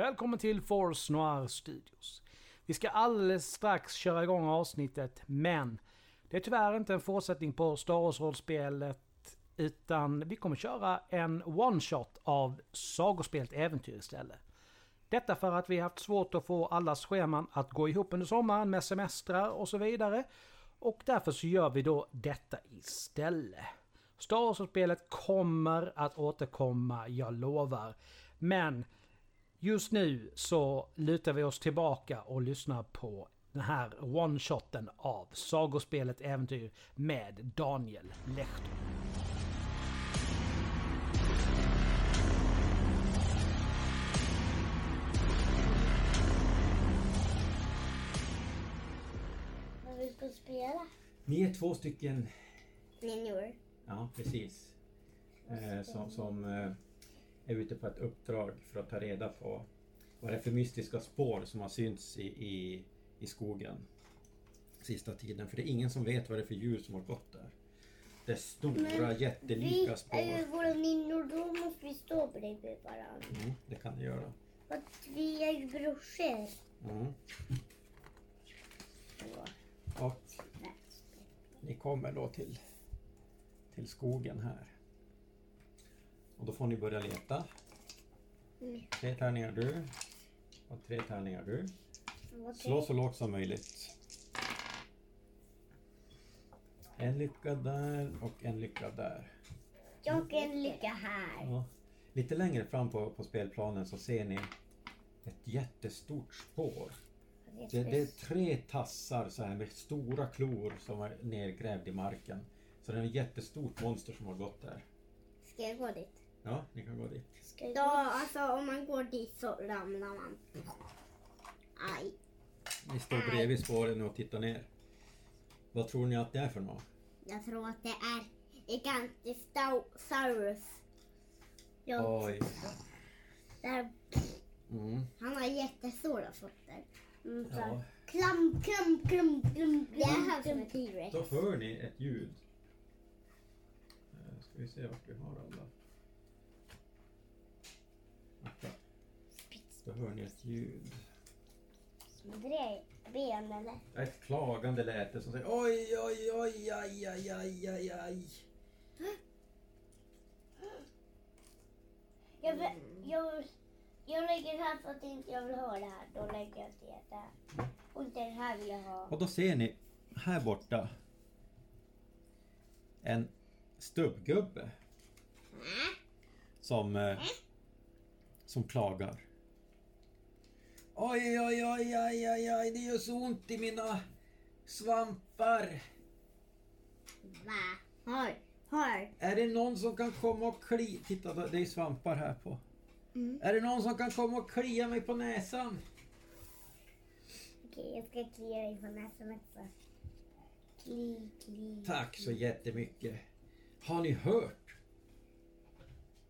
Välkommen till Force Noir Studios. Vi ska alldeles strax köra igång avsnittet, men det är tyvärr inte en fortsättning på Star Wars-rollspelet, utan vi kommer köra en one-shot av Sagospelet Äventyr istället. Detta för att vi haft svårt att få allas scheman att gå ihop under sommaren med semestrar och så vidare. Och därför så gör vi då detta istället. Star Wars-spelet kommer att återkomma, jag lovar. Men just nu så lutar vi oss tillbaka och lyssnar på den här one-shoten av Sagospelet Äventyr med Daniel Lehto. Vad vi ska spela? Ni är två stycken, Ninjor. ja precis, eh, som, som eh, är ute på ett uppdrag för att ta reda på vad det är för mystiska spår som har synts i, i, i skogen sista tiden. För det är ingen som vet vad det är för djur som har gått där. Det är stora Men jättelika vi spår. är ju våra ninjor, då måste vi stå bredvid varandra. Mm, det kan det göra. För att vi är ju brorsor. Mm. Och ni kommer då till, till skogen här. Och då får ni börja leta. Mm. Tre tärningar du. Och tre tärningar du. Okej. Slå så lågt som möjligt. En lycka där och en lycka där. Jag en lycka här. Ja. Lite längre fram på, på spelplanen så ser ni ett jättestort spår. Det, det är tre tassar så här med stora klor som är nergrävd i marken. Så det är ett jättestort monster som har gått där. Ska jag gå dit? Ja, ni kan gå dit. Ska jag ja, alltså om man går dit så ramlar man. Aj. Ni står bredvid spåren och tittar ner. Vad tror ni att det är för något? Jag tror att det är Gigantisaurus. Jag, Oj. där, Mm. han har jättestora fötter. Mm, så. Ja. Klam, klam, klam, klam, Det är han som är T-rex. Då hör ni ett ljud. Eh, Ska vi se vart vi har alla. Då hör ni ett ljud. Ben eller? Ett klagande läte som säger oj, oj, oj, aj, aj, aj, aj, aj. Jag, vill- jag, jag lägger här för att inte jag vill ha det här. Då lägger jag det där. Och inte det här vill jag ha. Och då ser ni här borta en stubbgubbe som, eh, som klagar. Oj, oj, oj, aj, aj, aj, det gör så ont i mina svampar. Va? Har, har. Är det någon som kan komma och klia... Titta, det är svampar här på. Mm. Är det någon som kan komma och klia mig på näsan? Okej, jag ska klia dig på näsan också. Kli, kli. Tack så jättemycket. Har ni hört?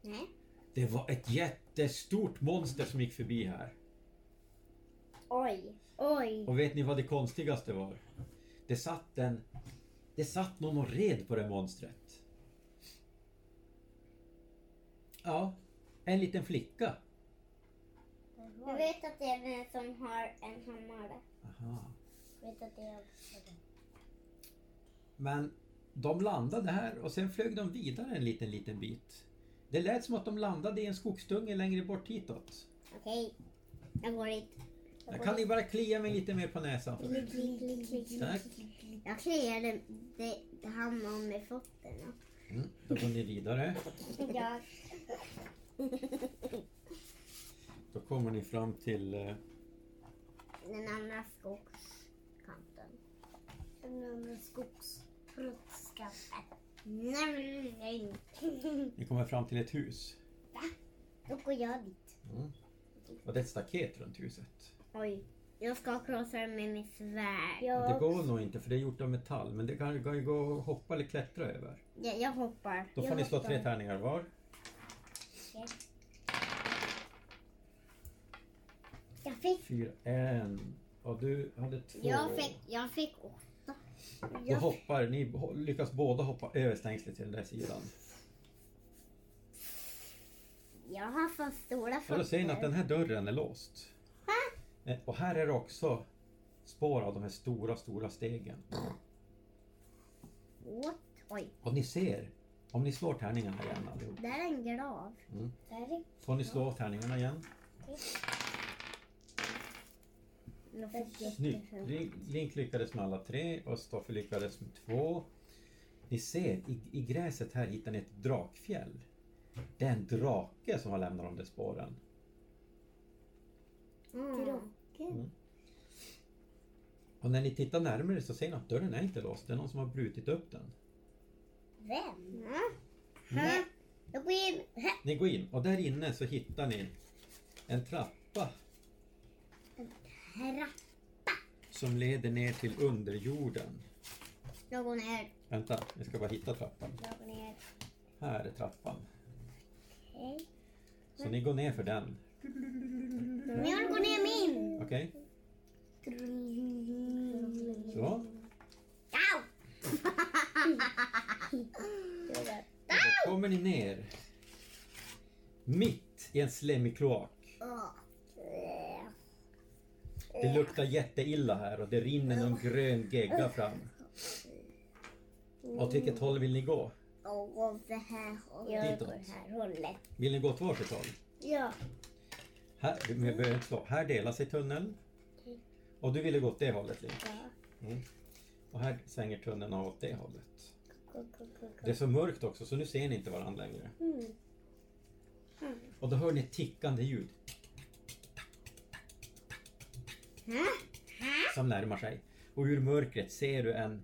Nej. Det var ett jättestort monster som gick förbi här. Oj, oj. Och vet ni vad det konstigaste var? Det satt en... Det satt någon och red på det monstret. Ja, en liten flicka. Jag vet att det är den som har en hammare. Aha. Jag vet att det är... Men de landade här och sen flög de vidare en liten, liten bit. Det lät som att de landade i en skogsdunge längre bort hitåt. Okej, jag går dit. Jag kan ni bara klia mig lite mer på näsan? Kli, kli. Tack. Jag kliar det, hamnar med fötterna. Mm, då går ni vidare. Jag, Då kommer ni fram till... eh, den andra skogskanten. Den andra skogsrottskanten. Nej, nej. Ni kommer fram till ett hus. Då går jag dit. Mm. Och det är ett staket runt huset. Oj. Jag ska krossa det med mitt svärd. Det går nog inte för det är gjort av metall men det kan, kan ju gå att hoppa eller klättra över. Jag, jag hoppar. Då får jag ni slå hoppar. tre tärningar var. Jag fick, Fyra, en. Och du hade två. jag fick, jag fick åtta. Då Jag, hoppar ni, ho- lyckas båda hoppa över stängslet till den där sidan. Jag har för stora Och då ser ni att den här dörren är låst. Eh, Och här är det också spår av de här stora, stora stegen. What? Oj, Och ni ser, om ni slår tärningarna igen allihop. där är en grav. Mm. Där är Får ni slå tärningarna igen? Snyggt. Link- Link lyckades med alla tre och Stoffe lyckades med två. Ni ser, i, i gräset här hittar ni ett drakfjäll. Det är en drake som har lämnat de där spåren. Drake. Och när ni tittar närmare så ser ni att dörren är inte låst. Det är någon som har brutit upp den. Vem? Mm. Jag går in. Ni går in och där inne så hittar ni en trappa Herra. som leder ner till underjorden. Jag går ner. Vänta, jag ska bara hitta trappan. Jag går ner. Här är trappan. Okej. Så ni går ner för den. Men jag gå ner min. Okej? Så. Au! Och då kommer ni ner. Mitt i en slemmig kloak. Det luktar jätteilla här och det rinner någon grön gegga fram. Åt vilket håll vill ni gå? Och gå det här. Jag Ditåt. det här hållet. Vill ni gå åt varsitt håll? Ja. Här, vi behöver inte slå. Här delar sig tunneln. Och du ville gå åt det hållet Link. Mm. Och här svänger tunneln av åt det hållet. Det är så mörkt också så nu ser ni inte varandra längre. Mm. Och då hör ni ett tickande ljud som närmar sig. Och ur mörkret ser du en,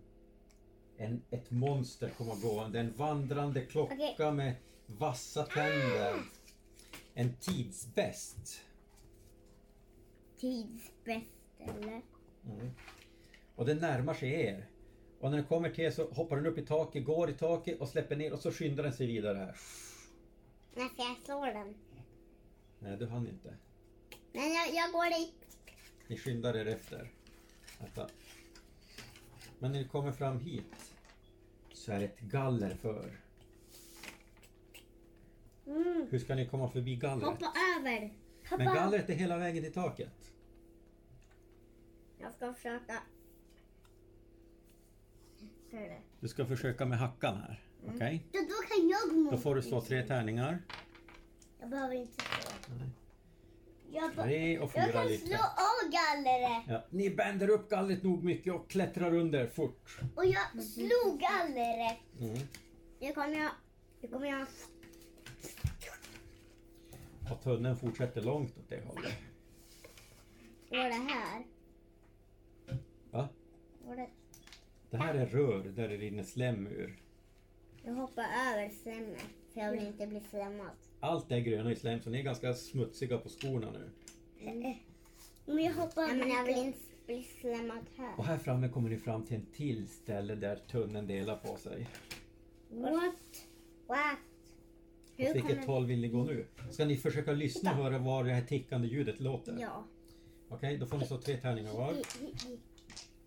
en, ett monster komma gående. En vandrande klocka Okej. med vassa tänder. En tidsbäst. Tidsbäst eller? Mm. Och den närmar sig er. Och när den kommer till er så hoppar den upp i taket, går i taket och släpper ner och så skyndar den sig vidare här. När ska jag slå den? Nej, du hann inte. Men jag, jag går dit. Ni skyndar er efter. Vänta. Men när ni kommer fram hit så är det ett galler för. Mm. Hur ska ni komma förbi gallret? Hoppa över. Hoppa. Men gallret är hela vägen till taket. Jag ska försöka. Ser du? Ska försöka med hackan här. Okej? Då, då kan jag mot Då får du slå tre tärningar. Jag behöver inte slå. Nej. Jag, ba- Tre och jag fyra kan lite. slå av gallret. Ja, ni bänder upp gallret nog mycket och klättrar under fort. Och jag slog gallret. Mm. Nu kommer jag... Nu kommer jag... Och tunneln fortsätter långt åt det hållet. Vad är det här? Va? Vad är det? Det här är rör där det rinner slem ur. Jag hoppar över slemmet. För jag vill inte bli slemmad. Allt är gröna i slem så ni är ganska smutsiga på skorna nu. Men jag hoppar ja, men jag vill inte bli slemmad här. Och här framme kommer ni fram till en till ställe där tunneln delar på sig. What? What? Hur Åt vilket kommer- håll vill ni gå nu? Ska ni försöka lyssna och höra var det här tickande ljudet låter? Ja. Okej, då får ni slå tre tärningar var.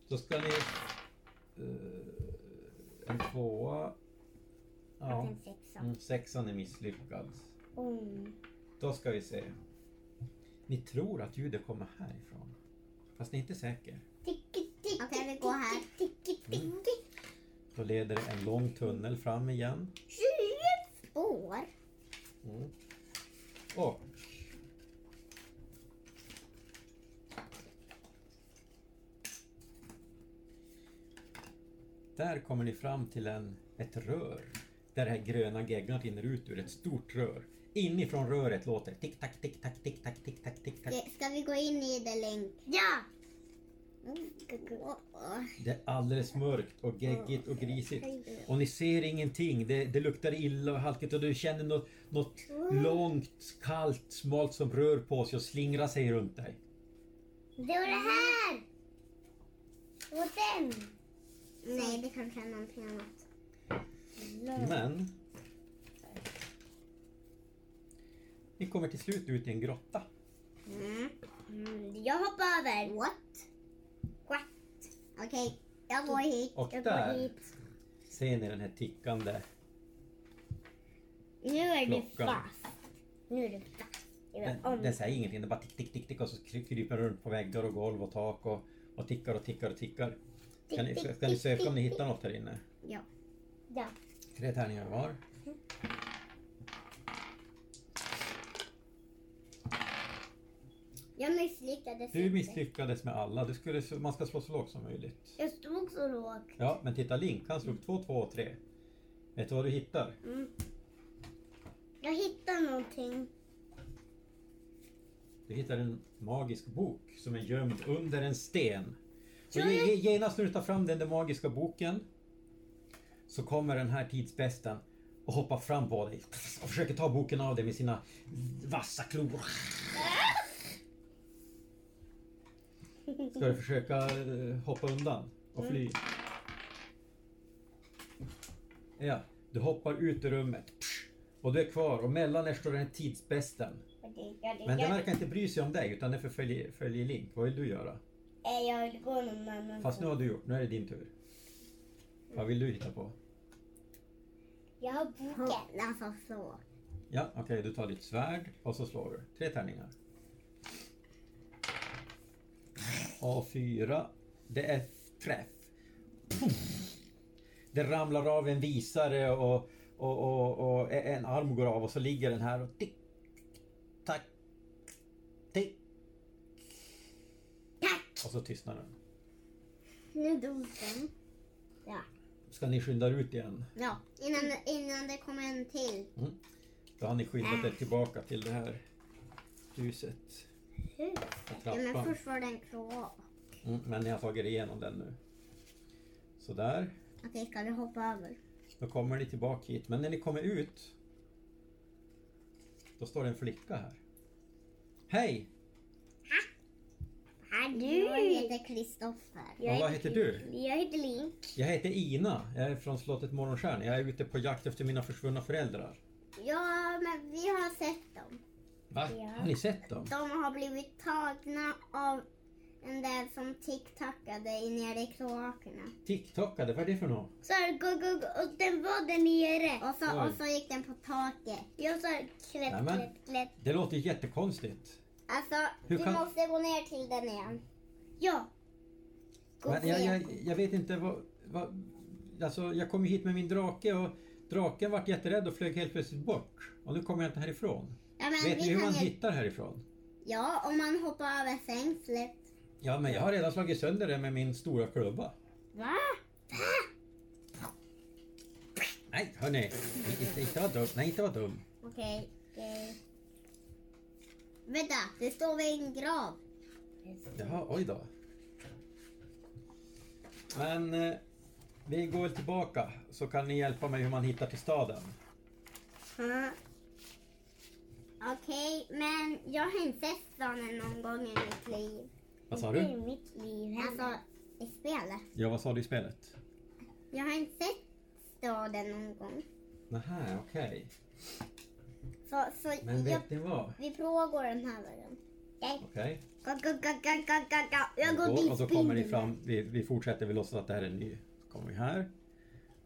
Då ska ni... eh, en tvåa. Ja, En sexa. mm, sexan är misslyckad. Mm. Då ska vi se. Ni tror att ljudet kommer härifrån. Fast ni är inte säker. Okej, vi går här. Mm. Då leder det en lång tunnel fram igen. Spår. Mm. Och Där kommer ni fram till en, ett rör. Där det här gröna geggan rinner ut ur ett stort rör. Inifrån röret låter tick tack tick tack tick tack tick tack tick tack. Ska vi gå in i det Link? Ja! Det är alldeles mörkt och geggigt och grisigt. Och ni ser ingenting. Det, det luktar illa och halkigt och du känner något, något långt, kallt, smalt som rör på sig och slingrar sig runt dig. Det var det här! Och den! Nej, det kanske är någonting annat. Men... Ni kommer till slut ut i en grotta. Mm. Mm, jag hoppar över. What? What? Okej, jag går hit. Och jag där. går hit. Ser ni den här tickande Nu är du Klockan. fast. Nu är dags. Jag Den, den säger ingenting, den bara tick, tick, tick, tick och så kry- kryper den runt på väggar och golv och tak och, och tickar och tickar och tickar. Ska ni, ska ni söka om ni hittar något här inne? Ja. Tre tärningar var. Jag misslyckades Du inte. misslyckades med alla. Du skulle, man ska slå så lågt som möjligt. Jag stod så lågt. Ja, men titta Link, han slog två, två och tre. Vet du vad du hittar? Mm. Jag hittade någonting. Du hittar en magisk bok som är gömd under en sten. Och genast när du tar fram den där magiska boken så kommer den här tidsbesten och hoppar fram på dig och försöker ta boken av dig med sina vassa klor. Ska du försöka eh, hoppa undan och fly? Ja, du hoppar ut ur rummet och du är kvar och mellan er står den tidsbesten. Men den verkar inte bry sig om dig utan den förföljer följer Link. Vad vill du göra? Eh, Jag vill gå någon annan. Fast nu har du gjort, nu är det din tur. Vad vill du hitta på? Jag har boken. Alltså så. Ja, okej, du tar ditt svärd och så slår du. Tre tärningar. A4. Det är träff. Det ramlar av en visare och, och, och, och en arm går av och så ligger den här och tick, tack, tick. Tack! Och så tystnar den. Nu dog den. Ja. Ska ni skynda ut igen? Ja. Innan, innan det kommer en till. Då har ni skyndat er tillbaka till det här huset. Och Ja, men först var den kvar. Mm, men ni har tagit igenom den nu. Sådär. Okej, ska du hoppa över? Då kommer ni tillbaka hit. Men när ni kommer ut. Då står det en flicka här. Hej! Du. Jag heter Kristoffer. Och vad heter du? Jag heter Link. Jag heter Ina. Jag är från slottet Morgonstjärna. Jag är ute på jakt efter mina försvunna föräldrar. Ja, men vi. Va? Har ni sett dem? De har blivit tagna av den där som tick-tackade nere i kloakerna. TikTokade, vad är det för något? Så här, gå, gå, gå, och den var där nere. Och så, Oj. och så gick den på taket. Jag så här, klätt, Nämen. klätt, klätt. Det låter jättekonstigt. Alltså, Hur du kan- måste gå ner till den igen. Ja. Gå Men jag, jag, jag vet inte vad, vad... Alltså jag kom hit med min drake och draken vart jätterädd och flög helt plötsligt bort. Och nu kommer jag inte härifrån. Men Vet ni hur man ju- hittar härifrån? Ja, om man hoppar över fängslet. Ja, men jag har redan slagit sönder det med min stora klubba. Va? Nej, hörni. Inte, inte vara dum. Nej, inte vara dum. Okej. okej. Vänta, det står vid en grav. Jaha, oj då. Men eh, vi går tillbaka så kan ni hjälpa mig hur man hittar till staden. Ja. Okej, men jag har inte sett staden någon gång i mitt liv. Vad sa du? mitt liv Alltså, i spelet. Ja, vad sa du i spelet? Jag har inte sett staden någon gång. Nähä, okej. Så, så Men jag, vet ni vad? vi provar gå den här vägen. Okej? Okej. Gå, gå, gå, gå, gå, gå, gå. Jag går Och dit och då kommer ni fram, vi, vi fortsätter, vi låtsas att det här är en ny. Så kommer vi här.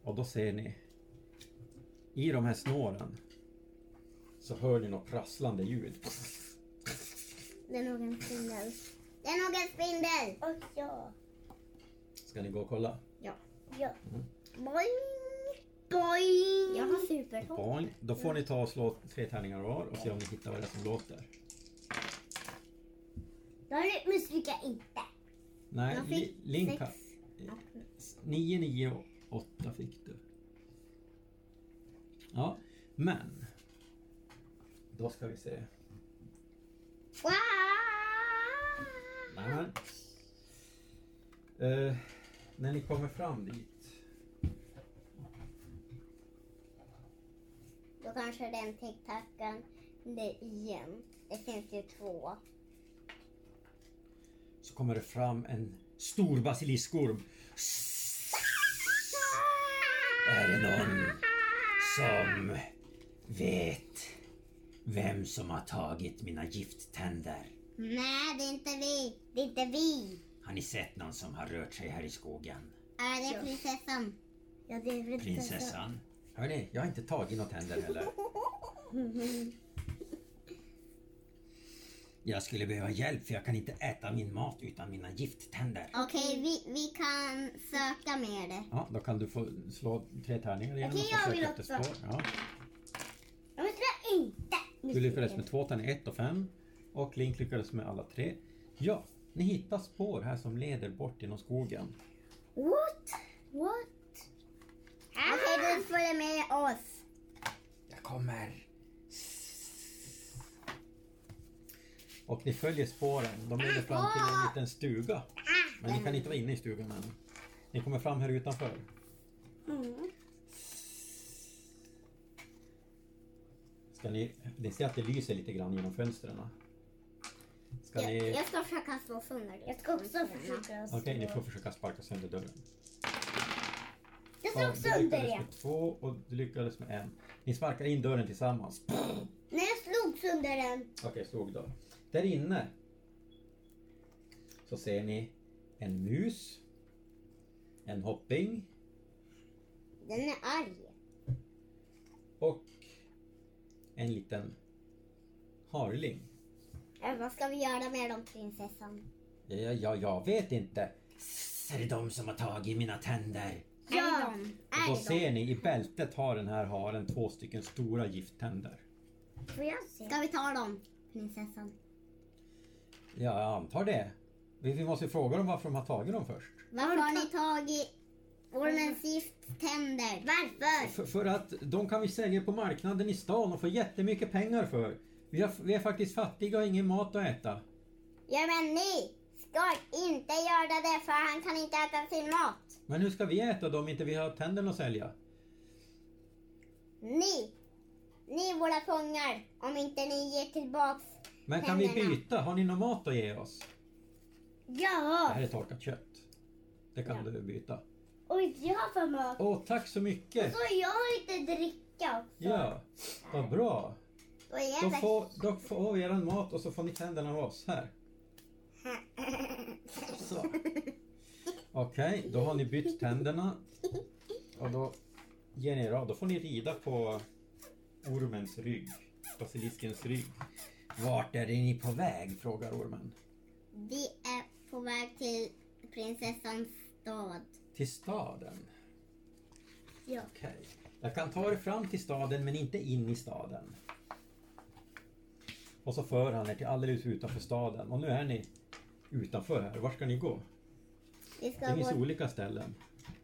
Och då ser ni. I de här snåren. Så hör ni något prasslande ljud. Det är nog en spindel. Det är nog en spindel! Och ja. Ska ni gå och kolla? Ja. ja. Mm. Boing! Boing! Jag har superhopp. Boing. Då får ni ta och slå tre tärningar var och se om ni hittar vad det är som låter. Jag misslyckas inte. Nej, Jag Li- fick Link sex. har... 9, 9 och 8 fick du. Ja, men... Då ska vi se. Nej. Eh, när ni kommer fram dit. Då kanske den tic-tackan det igen. Det finns ju två. Så kommer det fram en stor basiliskorm. Är det någon som vet vem som har tagit mina gifttänder? Nej, det är inte vi. Det är inte vi. Har ni sett någon som har rört sig här i skogen? Är det är prinsessan? Ja, det är Prinsessan? Hörni, jag har inte tagit några tänder heller. Jag skulle behöva hjälp för jag kan inte äta min mat utan mina gifttänder. Okej, vi, vi kan söka med det. Ja, då kan du få slå tre tärningar igen Okej, och jag vill också. spår. Ja. Du lyckades med två tärningar, ett och fem. Och Link lyckades med alla tre. Ja, ni hittar spår här som leder bort genom skogen. What? What? Okej, du följer med oss. Jag kommer. Och ni följer spåren. De leder fram till en liten stuga. Men ni kan inte vara inne i stugan än. Ni kommer fram här utanför. Ska ni, ni ser att det lyser lite grann genom fönstren. Ska Jag, ni... jag ska försöka slå sönder det. Jag ska också försöka. Okej, ni får försöka sparka sönder dörren. Jag Ja, slog du sönder lyckades det. med två och du lyckades med en. Ni sparkar in dörren tillsammans. Nej, jag slog sönder den. Okej, slog då. Där inne så ser ni en mus, en hopping Den är arg. och en liten harling. Äh, vad ska vi göra med dem, prinsessan? Ja, ja, jag vet inte. Är det de som har tagit mina tänder? Är det dem? Och då ser ni i bältet har den här haren två stycken stora gifttänder. Får jag se? Ska vi ta dem, prinsessan? Ja, jag antar det. Vi vi måste fråga dem varför de har tagit dem först. Varför har ni tagit ormens gifttänder? Varför? För, för att de kan vi sälja på marknaden i stan och få jättemycket pengar för. Vi, har, vi är faktiskt fattiga och har ingen mat att äta. Ja, men ni ska inte göra det för han kan inte äta sin mat. Men hur ska vi äta då om inte vi har tänderna att sälja? Ni, ni är våra fångar om inte ni ger tillbaks Men kan vi Tänderna. byta? Har ni någon mat att ge oss? Det Ja. här är torkat kött. Det kan du byta. Oj, jag har för mat. Åh, tack så mycket! Så jag har lite dricka också. Ja, vad bra. Då får, då får vi eran mat och så får ni tänderna av oss. Här. Så. Okej, då har ni bytt tänderna. Och då ger ni er av. Då får ni rida på ormens rygg. Basiliskens rygg. Vart är ni på väg? frågar ormen. Vi är på väg till prinsessans stad. Till staden. Ja. Okej. Jag kan ta er fram till staden men inte in i staden. Och så för han er till alldeles utanför staden. Och nu är ni utanför här. Var ska ni gå? Vi Det ska finns gå... olika ställen.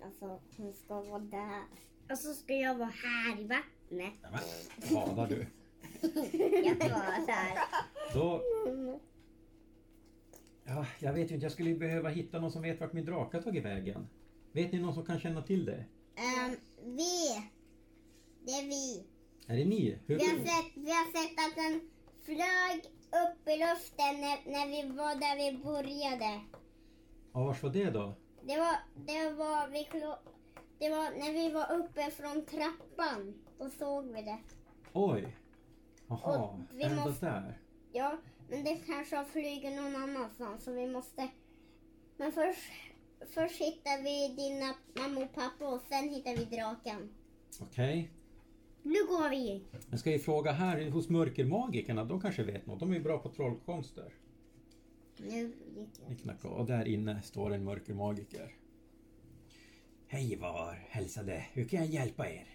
Alltså, hon ska vara där. Och så ska jag vara här i vattnet. Nämen, badar du? Jag ska vara där. Då... Ja, jag vet ju inte, jag skulle ju behöva hitta någon som vet vart min drake har tagit vägen. Vet ni någon som kan känna till det? Ehm, vi. Det är vi. Är det ni? Hur... Vi har sett, vi har sett att den flög upp i luften när, när vi var där vi började. Ja, vars var det då? Det var, det var, vi, klo- det var när vi var uppe från trappan. Då såg vi det. Oj! Jaha, Och ända måste- där. Ja, men det kanske har flugit någon annanstans så vi måste... Men först, först hittar vi dina mamma och pappa och sen hittar vi draken. Okej. Nu går vi. Men ska vi fråga här hos mörkermagikerna? De kanske vet något. De är ju bra på trollkonster. Nu gick Ni jag. knackar. Och där inne står en mörkermagiker. Hej var, hälsade. Hur kan jag hjälpa er?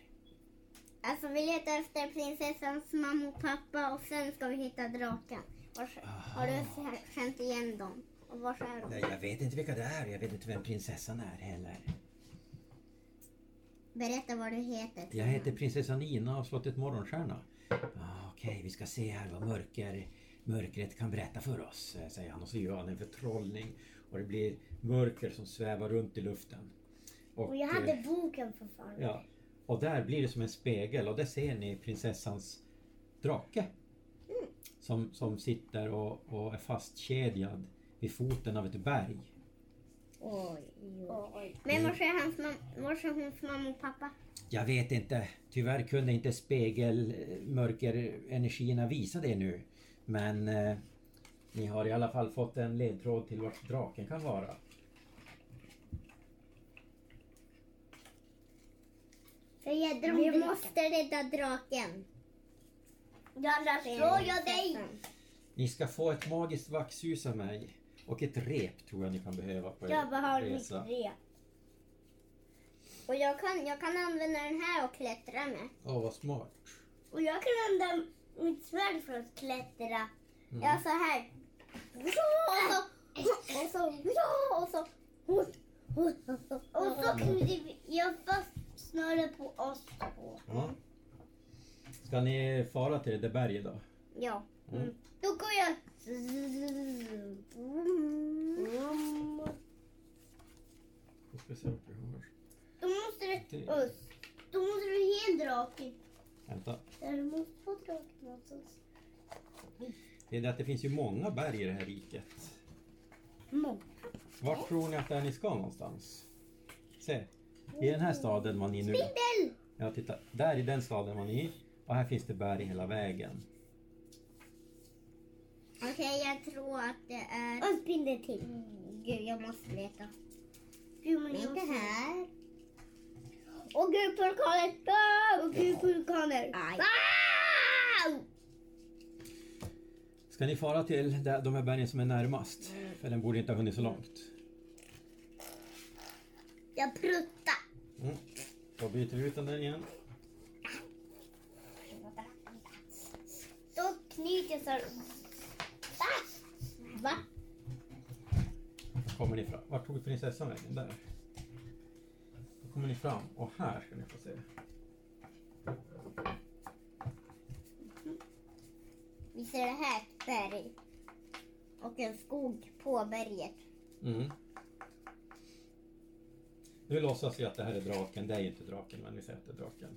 Alltså vi letar efter prinsessans mamma och pappa och sen ska vi hitta draken. Har du känt igen dem? Och var är de? Nej, jag vet inte vilka det är. Jag vet inte vem prinsessan är heller. Berätta vad du heter. Jag heter prinsessan Nina av slottet Morgonstjärna. Ah, Okej, vi ska se här vad mörker, mörkret kan berätta för oss, eh, säger han. Och så gör han en förtrollning. Och det blir mörker som svävar runt i luften. Och jag hade eh, boken för fan. Ja, och där blir det som en spegel och där ser ni prinsessans drake. Som, som sitter och, och är fastkedjad vid foten av ett berg. Oj, oj. Men var är, hans mam- var är hons mamma och pappa? Jag vet inte. Tyvärr kunde inte spegelmörkerenergierna visa det nu. Men eh, ni har i alla fall fått en ledtråd till vart draken kan vara. Vi måste rädda draken. Annars slår jag dig. Ni ska få ett magiskt vaxljus av mig. Och ett rep tror jag ni kan behöva på er Jag behöver mitt resa. rep. Och jag kan, jag kan använda den här och klättra med. Åh, vad smart. Och jag kan använda mitt svärd för att klättra. Mm. Ja, så här. Och så, och så, och så. Och så knyter vi- jag fast snöret på oss två. Ja. Ska ni fara till det där berget då? Ja. Mm. Då går jag... Då ska se vart har. Då måste du... Öss, Då måste du ge en draken. Vänta. Där måste få draken någonstans. Det är det att det finns ju många berg i det här riket. Många. Vart tror ni att det är ni ska någonstans? Se. I den här staden var ni nu. Spindel! Ja, titta. Där i den staden var ni. Och här finns det berg hela vägen. Okej, jag tror att det är... Och en spindel till. Gud, jag måste leta. Gud, men Inte måste- här. Och gud, vulkaner! Ah! Och gud, vulkaner! Ah! Ska ni fara till där- de här bergen som är närmast? För den borde inte ha hunnit så långt. Jag pruttar. Mm. Då byter vi ut den där igen. Då knyter jag så. Ah! Va? Då kommer ni fram. Vart tog prinsessan vägen? Där. Då kommer ni fram och här ska ni få se. Vi ser det här ett berg. Och en skog på berget. Mm. Nu låtsas vi att det här är draken. Det är ju inte draken, men vi säger att det är draken.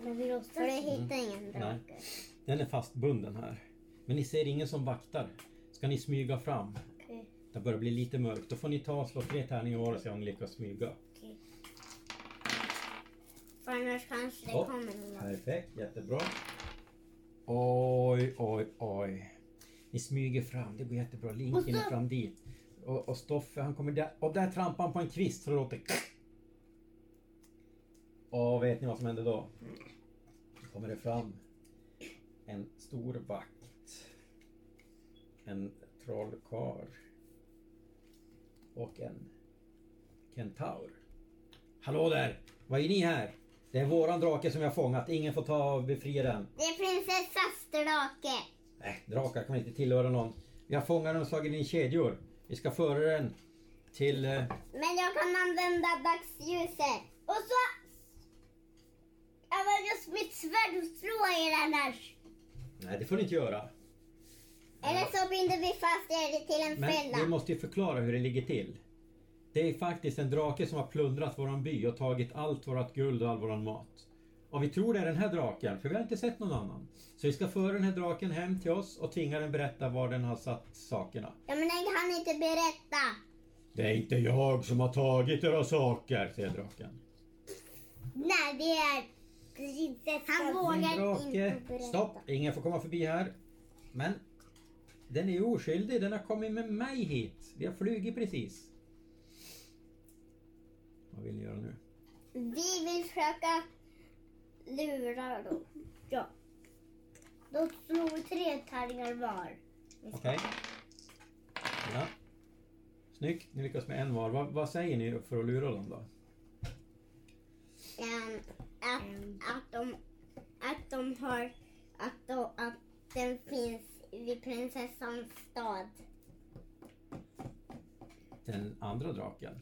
Men vi låtsas. För det hittar ingen drake. Den är fastbunden här. Men ni ser ingen som vaktar. Ska ni smyga fram? Okej. Det börjar bli lite mörkt. Då får ni ta och slå tre tärningar var och se om ni lyckas smyga. För annars kanske det Ja. kommer någon. Perfekt, jättebra. Oj, oj, oj. Ni smyger fram, det går jättebra. Linken är fram dit. Och, och Stoffe han kommer där. Och där trampar han på en kvist så det låter... Och vet ni vad som händer då? Då kommer det fram en stor vakt. En trollkarl. Och en kentaur. Hallå där! Vad är ni här? Det är våran drake som vi har fångat. Ingen får ta och befria den. Det är prinsessans drake. Nej, drakar kan inte tillhöra någon. Vi har fångat den och slagit den i kedjor. Vi ska föra den till... Eh, Men jag kan använda dagsljuset. Och så jag mitt svärd och slår er annars. nej, det får ni inte göra. Eller så binder vi fast er till en Men fälla. vi måste ju förklara hur det ligger till. Det är faktiskt en drake som har plundrat våran by och tagit allt vårat guld och all våran mat. Och vi tror det är den här draken, för vi har inte sett någon annan. Så vi ska föra den här draken hem till oss och tvinga den berätta var den har satt sakerna. Ja, men den kan inte berätta. Det är inte jag som har tagit era saker, säger draken. Nej, det är prinsessan. Han vågar drake, inte berätta. stopp, ingen får komma förbi här. Men den är oskyldig, den har kommit med mig hit. Vi har flugit precis. Vad vill ni göra nu? Vi vill försöka lura dem. Ja. Då slår vi tre tärningar var. Okej? Ja. Snyggt, ni lyckas med en var. Vad, vad säger ni för att lura dem då? Ehm, att, att, de, att de har... Att, de, att den finns vid prinsessans stad. Den andra draken.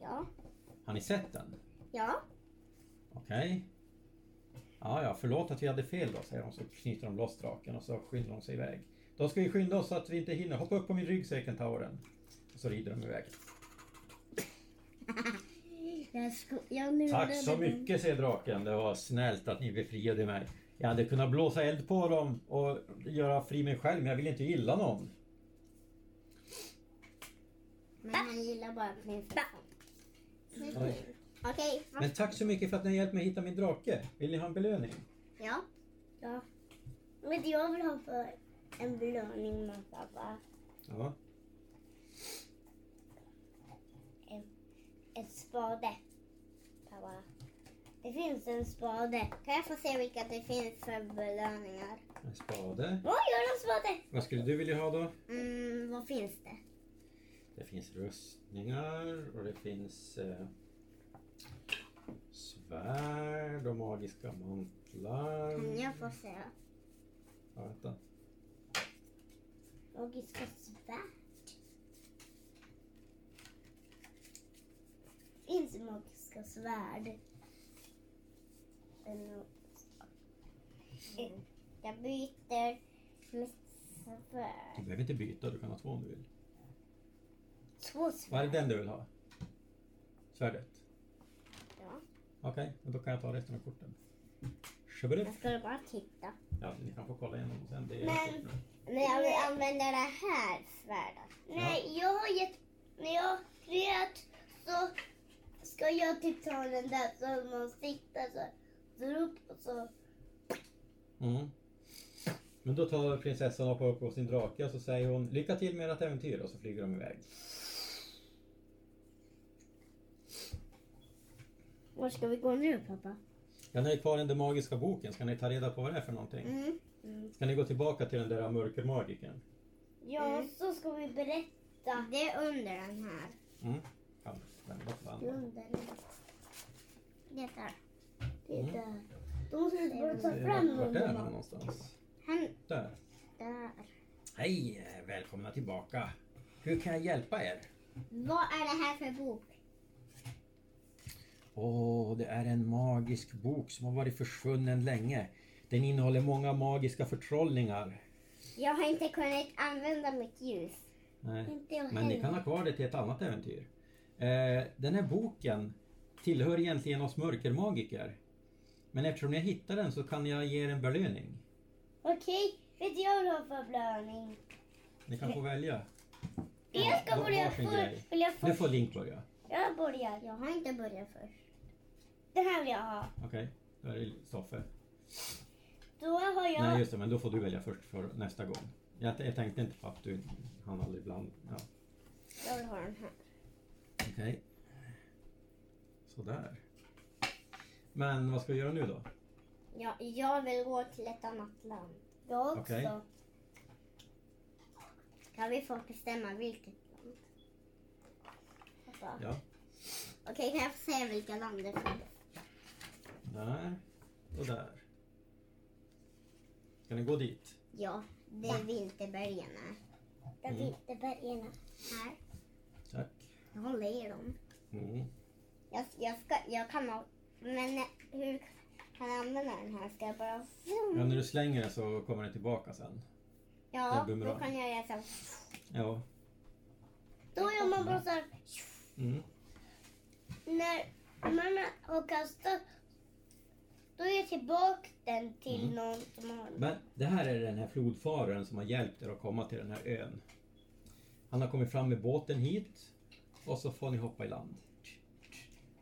Ja. Har ni sett den? Ja. Okej. Ja, ja, förlåt att vi hade fel då, säger de. Så knyter de loss draken och så skyndar de sig iväg. Då ska vi skynda oss så att vi inte hinner. Hoppa upp på min rygg, säger kentauren. Och så rider de iväg. Jag, sko- jag Tack så mycket, säger draken. Det var snällt att ni befriade mig. Jag hade kunnat blåsa eld på dem och göra fri mig själv, men jag vill inte illa någon. Men han gillar bara prinsessan. Oj. Okej. Men tack så mycket för att ni har hjälpt mig hitta min drake. Vill ni ha en belöning? Ja. Ja. Men jag vill ha för en belöning med pappa. Ja. En spade. Pappa. Det finns en spade. Kan jag få se vilka det finns för belöningar? En spade. Jag har en spade! Vad skulle du vilja ha då? Mm, vad finns det? Det finns rustningar och det finns eh, svärd och magiska mantlar. Kan jag få se? Ja, vänta. Magiska svärd? Finns magiska svärd. Jag byter med svärd. Du behöver inte byta, du kan ha två om du vill. Två Vad är svärd. det den du vill ha? Svärdet? Ja. Okej, men då kan jag ta resten av korten. Jag skulle bara titta. Ja, ni kan få kolla igenom sen. Det är Men- kort nu. Men jag vill använda det här svärdet. Nej, jag har gett... När jag kreat så ska jag typ ta den där så man siktar så. Upp och så... Mm. Men då tar prinsessan och upp på sin drake och så säger hon lycka till med ert äventyr och så flyger de iväg. Var ska vi gå nu pappa? Ja, ni är kvar i den magiska boken. Ska ni ta reda på vad det är för någonting? Mm. Ska ni gå tillbaka till den där mörkermagikern? Ja, Mm. så ska vi berätta. Det är under den här. Mm. Vända på andra. Under den. Det där. Det är Mm. där. Då måste vi bara ta fram Vart, är han någonstans? Han Där. där. Hej! Välkomna tillbaka. Hur kan jag hjälpa er? Vad är det här för bok? Åh, det är en magisk bok som har varit försvunnen länge. Den innehåller många magiska förtrollningar. Jag har inte kunnat använda mitt ljus. Nej. Inte jag Men ni heller. kan ha kvar det till ett annat äventyr. Eh, den här boken tillhör egentligen oss mörkermagiker. Men eftersom jag hittade den så kan jag ge er en belöning. Okej, vet jag vill ha för belöning? Ni kan få välja. Jag ska börja varsin grej. först. Vill jag Nu först? får Link börja. Jag börjar. Jag har inte börjat först. Den här vill jag ha. Okej, då är det Stoffe. Då har jag... Nej just det, men då får du välja först för nästa gång. Jag, jag tänkte inte på att du hann aldrig ibland. Ja, Jag vill ha den här. Okej. Sådär. Men vad ska vi göra nu då? Ja, jag vill gå till ett annat land. Jag också. Okej. Kan vi få bestämma vilket land? Pappa. Ja, Okej, kan jag få säga vilka land det finns? där och där. Ska ni gå dit? Ja, det är Vinterbergen. Där Mm. vinterbergen. Här. Tack. Jag håller i dem. Mm. Jag, jag, ska, jag kan ha... Men hur kan jag använda den här? Ska jag bara... Ja, när du slänger den så kommer den tillbaka sen. Ja, då kan jag göra så. Ja. Då gör man bara så här. Mm. När man har kastat. Då är jag tillbaka den till Mm. någon som har den. Men det här är den här flodfararen som har hjälpt er att komma till den här ön. Han har kommit fram med båten hit och så får ni hoppa i land.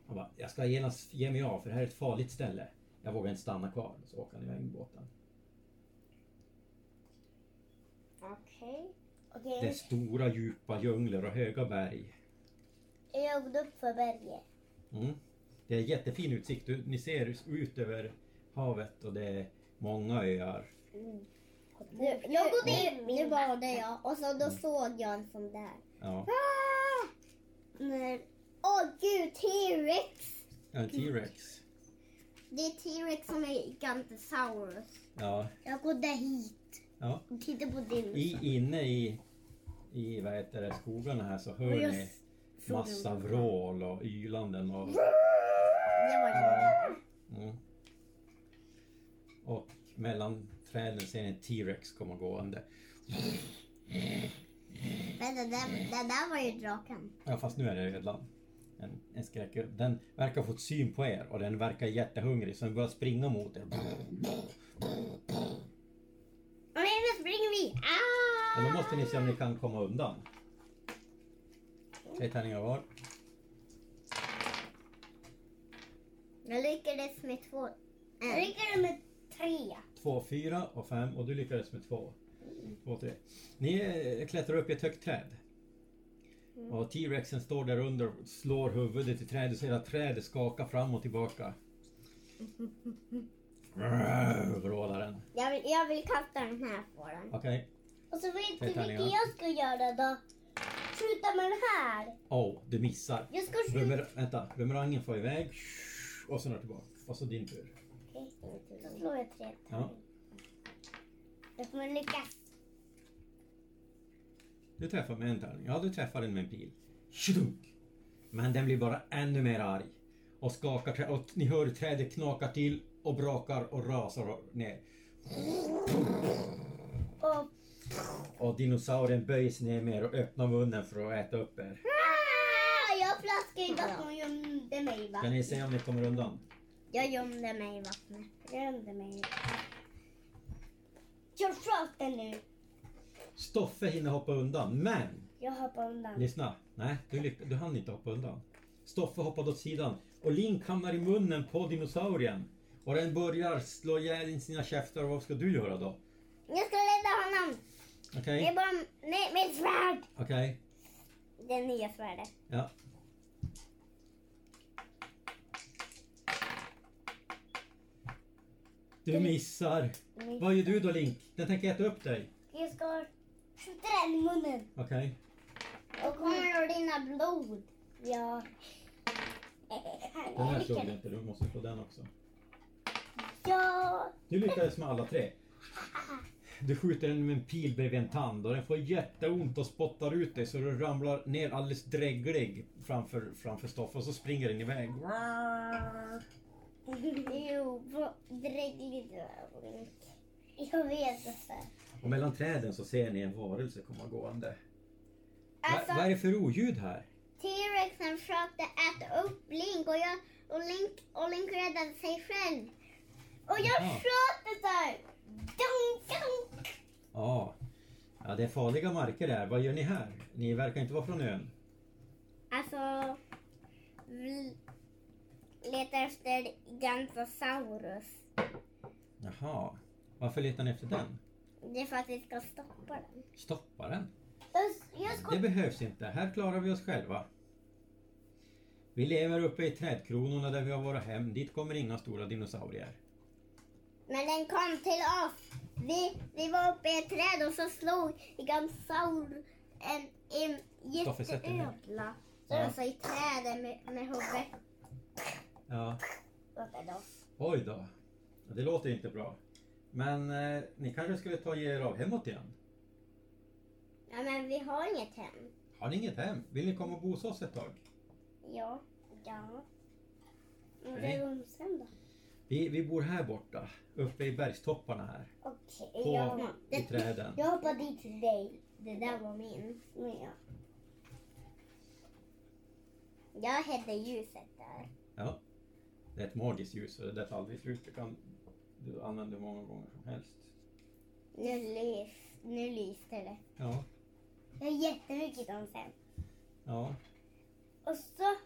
Han bara, jag ska genast ge mig av för det här är ett farligt ställe. Jag vågar inte stanna kvar. Så åker han iväg med båten. Okej. Okej, Det är stora djupa djungler och höga berg. jag går upp för berget. Mm. Det är jättefin utsikt. Du, ni ser ut över havet och det är många öar. Nu, Jag går nu, in. nu badade jag och så då såg jag en sån där. Ja, Ah! Åh gud, T-Rex! en T-Rex. Det är T-Rex som är Gigantosaurus. Ja, Jag går där hit. ja. och tittar på din. I, inne i, i vad heter det, skogarna här så hör Och ni massa vrål och ylanden och, där. mm. och mellan träden ser ni en T-Rex komma gående. Men det där, det där var ju draken. Ja fast nu är det redan en, en skräck. Den verkar ha fått syn på er och den verkar jättehungrig så den börjar springa mot er. Och nu springer vi! Ah! Men då måste ni se om ni kan komma undan. Tre tärningar var. Jag lyckades med två. Jag lyckades med tre. Två, fyra och fem och du lyckades med två. Två, tre. Ni eh, klättrar upp i ett högt träd. Och T-rexen står där under och slår huvudet i trädet. Ser att trädet skakar fram och tillbaka. Vrålar den. Jag vill, jag vill kasta den här på den. Okej. Och så vet du tärningar. vilket jag ska göra då? Skjuta med den här. Åh, du missar. Jag ska skjuta. Bumer, vänta, bumerangen får iväg. Och sen är det tillbaka. Och så din tur. Okej, Så slår jag tre. Ja. Jag kommer lyckas. Du träffar med en tärning. Ja, du träffar den med en pil. Tjudunk! Men den blir bara ännu mer arg. Och skakar och ni hör trädet knaka till och brakar och rasar ner. Och Och dinosaurien böjs ner mer och öppnar munnen för att äta upp er. ah, jag plaskade i vattnet och gömde mig va? Kan ni se om ni kommer undan? Jag gömde mig i vattnet. Jag gömde mig. Jag sköt den nu. Stoffe hinner hoppa undan, men Jag hoppar undan. lyssna. Nej, du, lyck- du hann inte hoppa undan. Stoffe hoppade åt sidan och Link hamnar i munnen på dinosaurien. Och den börjar slå ihjäl sina käftar. Vad ska du göra då? Jag ska rädda honom. Okej? Det är bara nej, med svärd. Okej? Det nya svärdet. Ja. Du missar. Vad gör du då Link? Den tänker äta upp dig. Jag. Okej? Då kommer det rinna blod. Ja. Den här slog du inte, du måste slå den också. Ja. Du lyckades med alla tre. Du skjuter den med en pil bredvid en tand och den får jätteont och spottar ut dig så du ramlar ner alldeles dräglig framför, framför Stoffe och så springer den iväg. Jo, vad drägligt. Jag vet inte. Och mellan träden så ser ni en varelse komma gående. Va, Alltså, vad är det för oljud här? T-rexen försökte äta upp Link och, jag, och, Link, och Link räddade sig själv. Och jag sköt det där. Dunk, dunk. Ja. ja, det är farliga marker där. Vad gör ni här? Ni verkar inte vara från ön. Alltså, vi letar efter Gantosaurus. Jaha. Varför letar ni efter den? Det är för att vi ska stoppa den. Stoppa den. Jag- ska... Det behövs inte. Här klarar vi oss själva. Vi lever uppe i trädkronorna där vi har våra hem. Dit kommer inga stora dinosaurier. Men den kom till oss. Vi, vi var uppe i ett träd och så slog Gantosaurus en, en jätteödla. Ja. Alltså i trädet med, med huvudet. Ja. Oj då. Ja, Det låter inte bra. Men eh, ni kanske skulle ta er av hemåt igen? Ja men vi har inget hem. Har ni inget hem? Vill ni komma och bo hos oss ett tag? Ja. Ja. Men Nej. vad gör de sen då? Vi, vi bor här borta. Uppe i bergstopparna här. Okej, På, jag, I träden. jag hoppar dit till dig. Det där var min. Men ja. Jag hade ljuset där. Ja. Det är ett magiskt ljus och det där tar aldrig slut. Det kan du använda många gånger som helst. Nu, lys, nu lyste det. Ja. Jag har jättemycket om sen. Ja. Och så,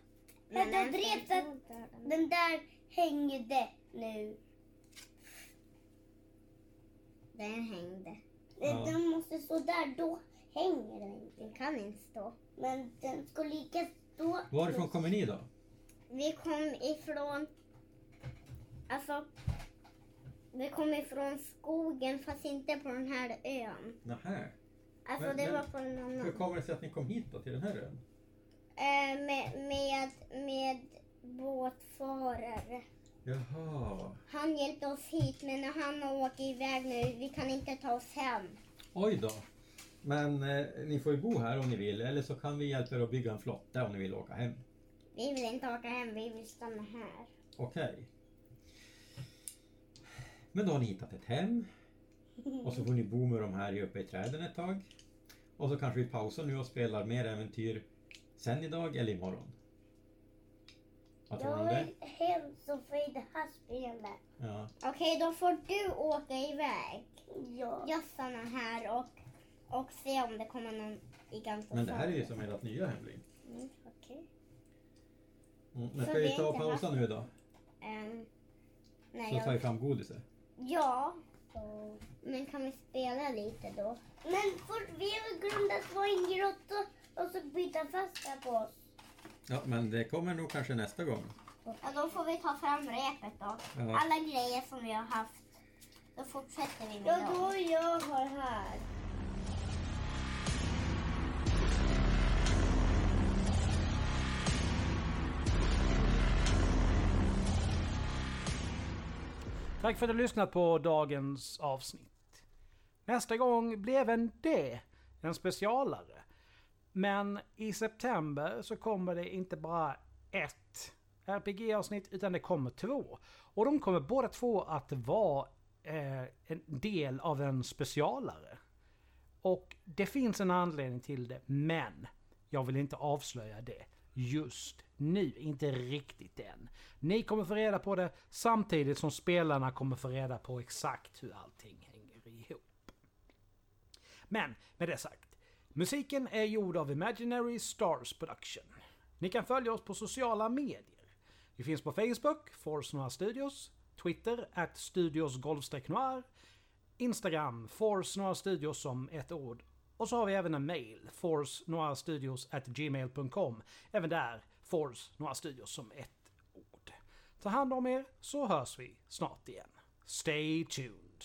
Men jag en drev att den. där hängde nu. Den hängde. Ja. Den måste stå där, då hänger den inte. Den kan inte stå. Men den ska lika stå. Varifrån kommer ni då? Vi kom ifrån... Alltså... Vi kom ifrån skogen fast inte på den här ön. Nähä. Alltså Men- det men- var på en annan. Hur kommer det sig att ni kom hit då, till den här ön? Eh, med, med, med båtfarare. Jaha. Han hjälpte oss hit men när han har åkt iväg nu, vi kan inte ta oss hem. Oj då. Men eh, ni får ju bo här om ni vill eller så kan vi hjälpa er att bygga en flotta om ni vill åka hem. Vi vill inte åka hem, vi vill stanna här. Okej. Men då har ni hittat ett hem. Och så får ni bo med de här uppe i träden ett tag. Och så kanske vi pausar nu och spelar mer äventyr sen idag eller imorgon. Vad tror du om Jag det? hem så får det här spelet. Ja. Okej, då får du åka iväg. Ja. Jag stannar här och, och se om det kommer någon gigantosaurus. Men det här är ju som ert nya hemliv. Mm, okej. Mm. Men Så ska vi vi ta och inte pausa nu då? Ehm, nej, Så tar vi jag, fram godiset. Ja, men kan vi spela lite då? Men först, vi har glömt att vara i en grotta och så byta fast här på oss. Ja, men det kommer nog kanske nästa gång. Ja, då får vi ta fram repet då. Ja. Alla grejer som vi har haft. Då fortsätter vi med Ja, dem. då jag har här. Tack för att du lyssnat på dagens avsnitt. Nästa gång blir även det en specialare. Men i september så kommer det inte bara ett RPG-avsnitt utan det kommer två. Och de kommer båda två att vara eh, en del av en specialare. Och det finns en anledning till det, men jag vill inte avslöja det just nu. Inte riktigt än. Ni kommer få reda på det samtidigt som spelarna kommer få reda på exakt hur allting hänger ihop. Men med det sagt. Musiken är gjord av Imaginary Stars Production. Ni kan följa oss på sociala medier. Vi finns på Facebook, Force Noir Studios, Twitter, at Studios Noir, Instagram, Force Noir Studios som ett ord. Och så har vi även en mail, forcenoirstudios at gmail.com. Även där, Force Noir Studios som ett ord. Ta hand om er så hörs vi snart igen. Stay tuned!